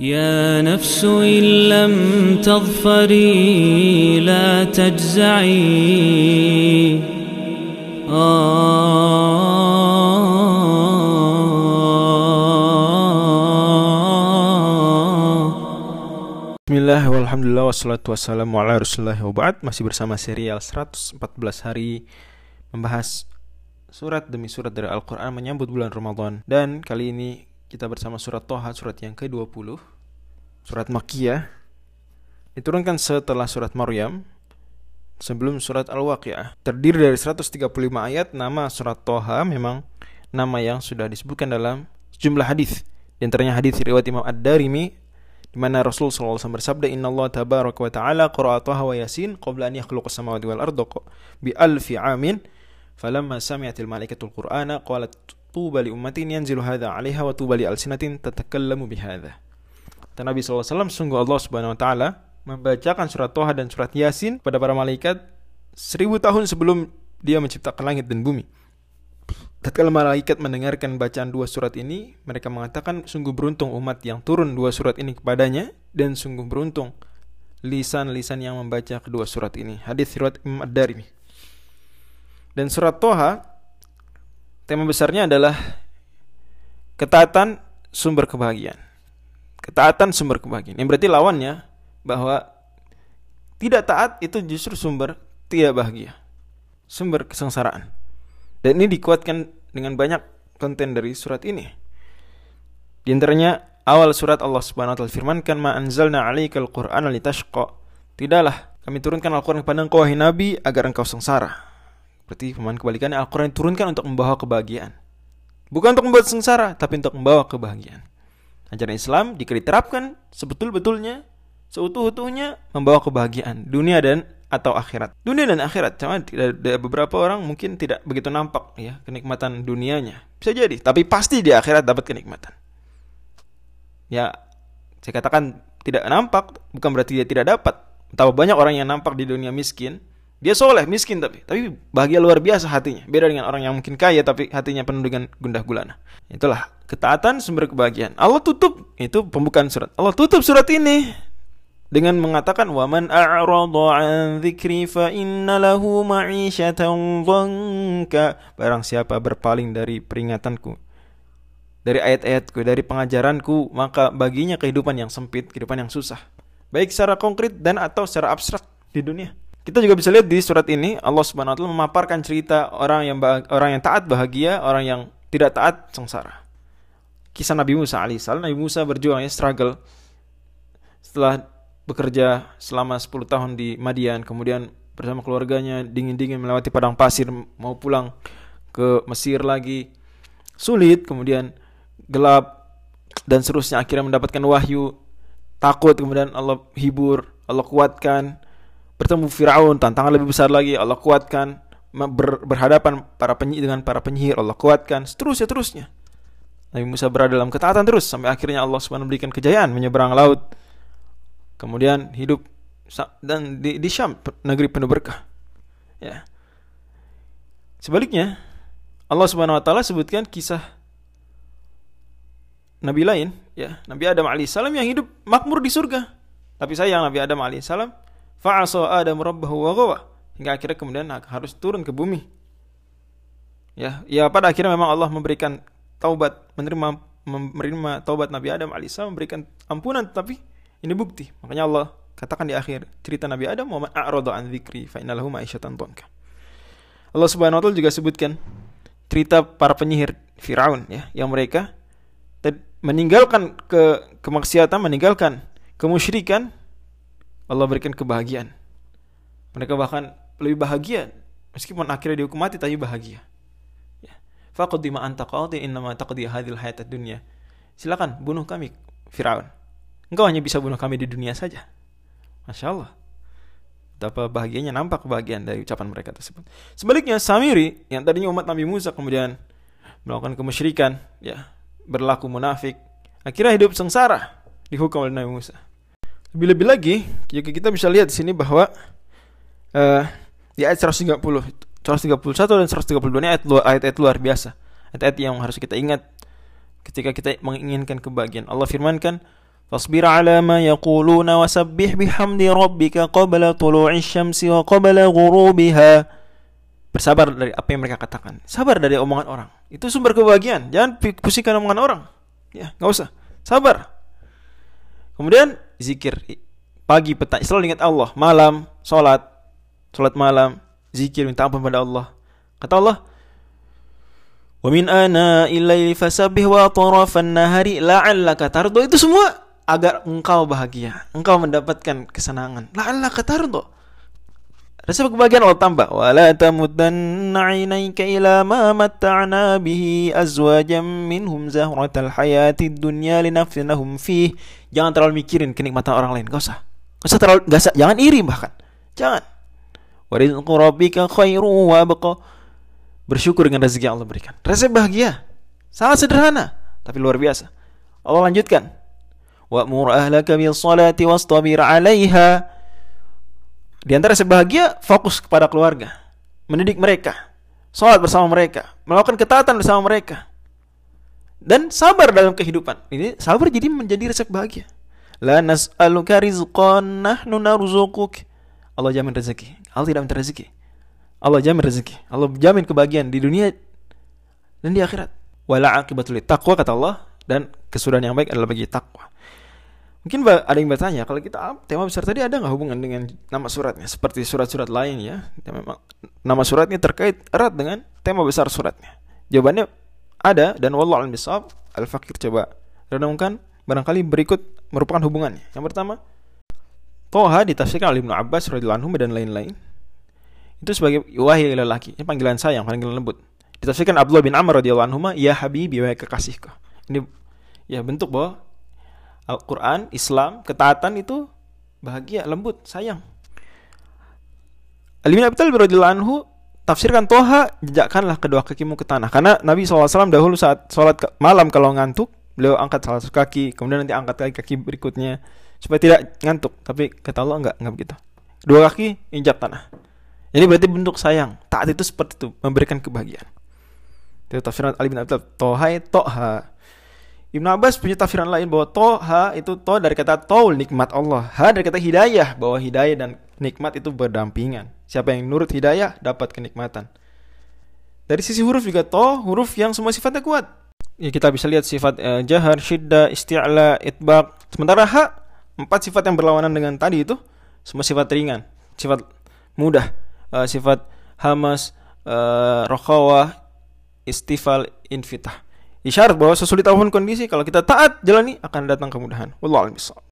يا نفس إن لم تظفري لا تجزعي Bismillah, walhamdulillah, wassalatu wassalamu ala rasulullah wa ba'd Masih bersama serial 114 hari Membahas surat demi surat dari Al-Quran menyambut bulan Ramadan Dan kali ini kita bersama surat Toha, surat yang ke-20 Surat Makkiyah Diturunkan setelah surat Maryam Sebelum surat Al-Waqi'ah. Terdiri dari 135 ayat Nama surat Toha memang nama yang sudah disebutkan dalam sejumlah hadis. Di antaranya hadis riwayat Imam Ad-Darimi di mana Rasul SAW bersabda Inna Allah tabaraka wa ta'ala qara'a Taha wa Yasin qabla an yakhluqa samawati wal arda bi alfi amin falamma sami'atil malaikatul qur'ana qalat tuba li ummatin yanzilu hadha 'alaiha wa tuba li alsinatin tatakallamu bihadha Kata Nabi SAW sungguh Allah Subhanahu wa taala membacakan surat Toha dan surat Yasin pada para malaikat seribu tahun sebelum dia menciptakan langit dan bumi Tatkala malaikat mendengarkan bacaan dua surat ini, mereka mengatakan sungguh beruntung umat yang turun dua surat ini kepadanya dan sungguh beruntung lisan-lisan yang membaca kedua surat ini. Hadis riwayat Imam Ad-Darimi. Dan surat Toha tema besarnya adalah ketaatan sumber kebahagiaan. Ketaatan sumber kebahagiaan. Yang berarti lawannya bahwa tidak taat itu justru sumber tidak bahagia. Sumber kesengsaraan. Dan ini dikuatkan dengan banyak konten dari surat ini. Di antaranya awal surat Allah Subhanahu wa taala firmankan ma anzalna 'alaikal qur'ana litashqa. Tidaklah kami turunkan Al-Qur'an kepada engkau wahai Nabi agar engkau sengsara. Berarti pemahaman kebalikannya Al-Qur'an diturunkan untuk membawa kebahagiaan. Bukan untuk membuat sengsara, tapi untuk membawa kebahagiaan. Ajaran Islam diterapkan sebetul-betulnya, seutuh-utuhnya membawa kebahagiaan dunia dan atau akhirat. Dunia dan akhirat, cuma ada beberapa orang mungkin tidak begitu nampak ya kenikmatan dunianya. Bisa jadi, tapi pasti di akhirat dapat kenikmatan. Ya, saya katakan tidak nampak bukan berarti dia tidak dapat. Betapa banyak orang yang nampak di dunia miskin, dia soleh, miskin tapi tapi bahagia luar biasa hatinya. Beda dengan orang yang mungkin kaya tapi hatinya penuh dengan gundah gulana. Itulah ketaatan sumber kebahagiaan. Allah tutup itu pembukaan surat. Allah tutup surat ini dengan mengatakan waman a'rada an dzikri fa inna lahu ma'isyatan dhanka barang siapa berpaling dari peringatanku dari ayat-ayatku dari pengajaranku maka baginya kehidupan yang sempit kehidupan yang susah baik secara konkret dan atau secara abstrak di dunia kita juga bisa lihat di surat ini Allah Subhanahu wa taala memaparkan cerita orang yang orang yang taat bahagia orang yang tidak taat sengsara kisah Nabi Musa alaihissalam Nabi Musa berjuang ya struggle setelah bekerja selama 10 tahun di Madian, kemudian bersama keluarganya dingin-dingin melewati padang pasir mau pulang ke Mesir lagi. Sulit, kemudian gelap dan seterusnya akhirnya mendapatkan wahyu. Takut kemudian Allah hibur, Allah kuatkan. Bertemu Firaun, tantangan lebih besar lagi, Allah kuatkan. Ber, berhadapan para penyihir dengan para penyihir, Allah kuatkan. Seterusnya, terusnya. Nabi Musa berada dalam ketaatan terus sampai akhirnya Allah SWT memberikan kejayaan menyeberang laut kemudian hidup dan di, di Syam negeri penuh berkah ya sebaliknya Allah Subhanahu wa taala sebutkan kisah nabi lain ya Nabi Adam alaihissalam yang hidup makmur di surga tapi sayang Nabi Adam alaihissalam fa'asa Adam rabbahu wa ghawa hingga akhirnya kemudian harus turun ke bumi ya ya pada akhirnya memang Allah memberikan taubat menerima menerima taubat Nabi Adam alaihissalam memberikan ampunan tapi ini bukti. Makanya Allah katakan di akhir cerita Nabi Adam, "Wa a'rada an dzikri fa ma'isyatan dhanka." Allah Subhanahu wa taala juga sebutkan cerita para penyihir Firaun ya, yang mereka meninggalkan ke kemaksiatan, meninggalkan kemusyrikan, Allah berikan kebahagiaan. Mereka bahkan lebih bahagia meskipun akhirnya dihukum mati tapi bahagia. Ya. Faqdi ma anta qadi innama taqdi hadhil hayatad dunya. Silakan bunuh kami Firaun. Engkau hanya bisa bunuh kami di dunia saja. Masya Allah. Betapa bahagianya nampak kebahagiaan dari ucapan mereka tersebut. Sebaliknya Samiri yang tadinya umat Nabi Musa kemudian melakukan kemusyrikan, ya, berlaku munafik, akhirnya hidup sengsara dihukum oleh Nabi Musa. Lebih-lebih lagi, jika kita bisa lihat di sini bahwa uh, di ayat 130, 131 dan 132 ini ayat luar, ayat-ayat luar biasa. Ayat-ayat yang harus kita ingat ketika kita menginginkan kebahagiaan. Allah firmankan, فاصبر على ما يقولون وسبح بحمد ربك قبل طلوع الشمس وقبل غروبها bersabar dari apa yang mereka katakan sabar dari omongan orang itu sumber kebahagiaan jangan pusingkan omongan orang ya nggak usah sabar kemudian zikir. Pagi petang selalu ingat Allah. Malam sholat sholat malam zikir minta ampun pada Allah. Kata Allah wa min ana ilaili fasabih wa atrafan nahari la'allaka tardo itu semua agar engkau bahagia engkau mendapatkan kesenangan. La'allaka tardo Rasa kebahagiaan Allah tambah. Wala tamudanna 'ainaika ila ma matta'na bihi azwajan minhum zahratal hayatid dunya linafsinahum fih. Jangan terlalu mikirin kenikmatan orang lain. Gak usah. Gak usah terlalu gak usah, jangan iri bahkan. Jangan. Wa rizqu rabbika khairu wa abqa. Bersyukur dengan rezeki yang Allah berikan. Rasa bahagia. Sangat sederhana, tapi luar biasa. Allah lanjutkan. Wa'mur ahlaka bis salati wastabir 'alaiha di antara sebahagia fokus kepada keluarga, mendidik mereka, sholat bersama mereka, melakukan ketaatan bersama mereka, dan sabar dalam kehidupan. Ini sabar jadi menjadi resep bahagia. La nas'aluka nahnu narzuquk. Allah jamin rezeki. Allah tidak minta rezeki. Allah jamin rezeki. Allah jamin kebahagiaan di dunia dan di akhirat. Wala akibatul taqwa kata Allah dan kesudahan yang baik adalah bagi takwa. Mungkin ada yang bertanya, kalau kita tema besar tadi ada nggak hubungan dengan nama suratnya? Seperti surat-surat lain ya, memang nama suratnya terkait erat dengan tema besar suratnya. Jawabannya ada dan wallahu alam bisawab. Al-Fakir coba renungkan barangkali berikut merupakan hubungannya. Yang pertama, Toha ditafsirkan oleh Ibnu Abbas radhiyallahu anhu dan lain-lain. Itu sebagai wahai lelaki, ini panggilan sayang, panggilan lembut. Ditafsirkan Abdullah bin Amr radhiyallahu anhu, ya habibi wa kekasihku. Ini ya bentuk bahwa Al-Quran, Islam, ketaatan itu bahagia, lembut, sayang. Ali bin Abi anhu tafsirkan toha jejakkanlah kedua kakimu ke tanah. Karena Nabi SAW dahulu saat sholat malam kalau ngantuk beliau angkat salah satu kaki kemudian nanti angkat lagi kaki berikutnya supaya tidak ngantuk. Tapi kata Allah enggak enggak begitu. Dua kaki injak tanah. Ini berarti bentuk sayang. Taat itu seperti itu memberikan kebahagiaan. Itu tafsiran Ali bin Abi Thalib. Toha toha Ibnu Abbas punya tafsiran lain bahwa toha itu to dari kata tol nikmat Allah, ha dari kata hidayah bahwa hidayah dan nikmat itu berdampingan. Siapa yang nurut hidayah dapat kenikmatan. Dari sisi huruf juga to huruf yang semua sifatnya kuat. Ya kita bisa lihat sifat uh, jahar, syiddah, isti'la, itbaq. Sementara ha empat sifat yang berlawanan dengan tadi itu semua sifat ringan, sifat mudah, uh, sifat hamas, uh, rokhawah, istifal, infitah isyarat bahwa sesulit apa pun kondisi kalau kita taat jalani akan datang kemudahan. Wallahu a'lam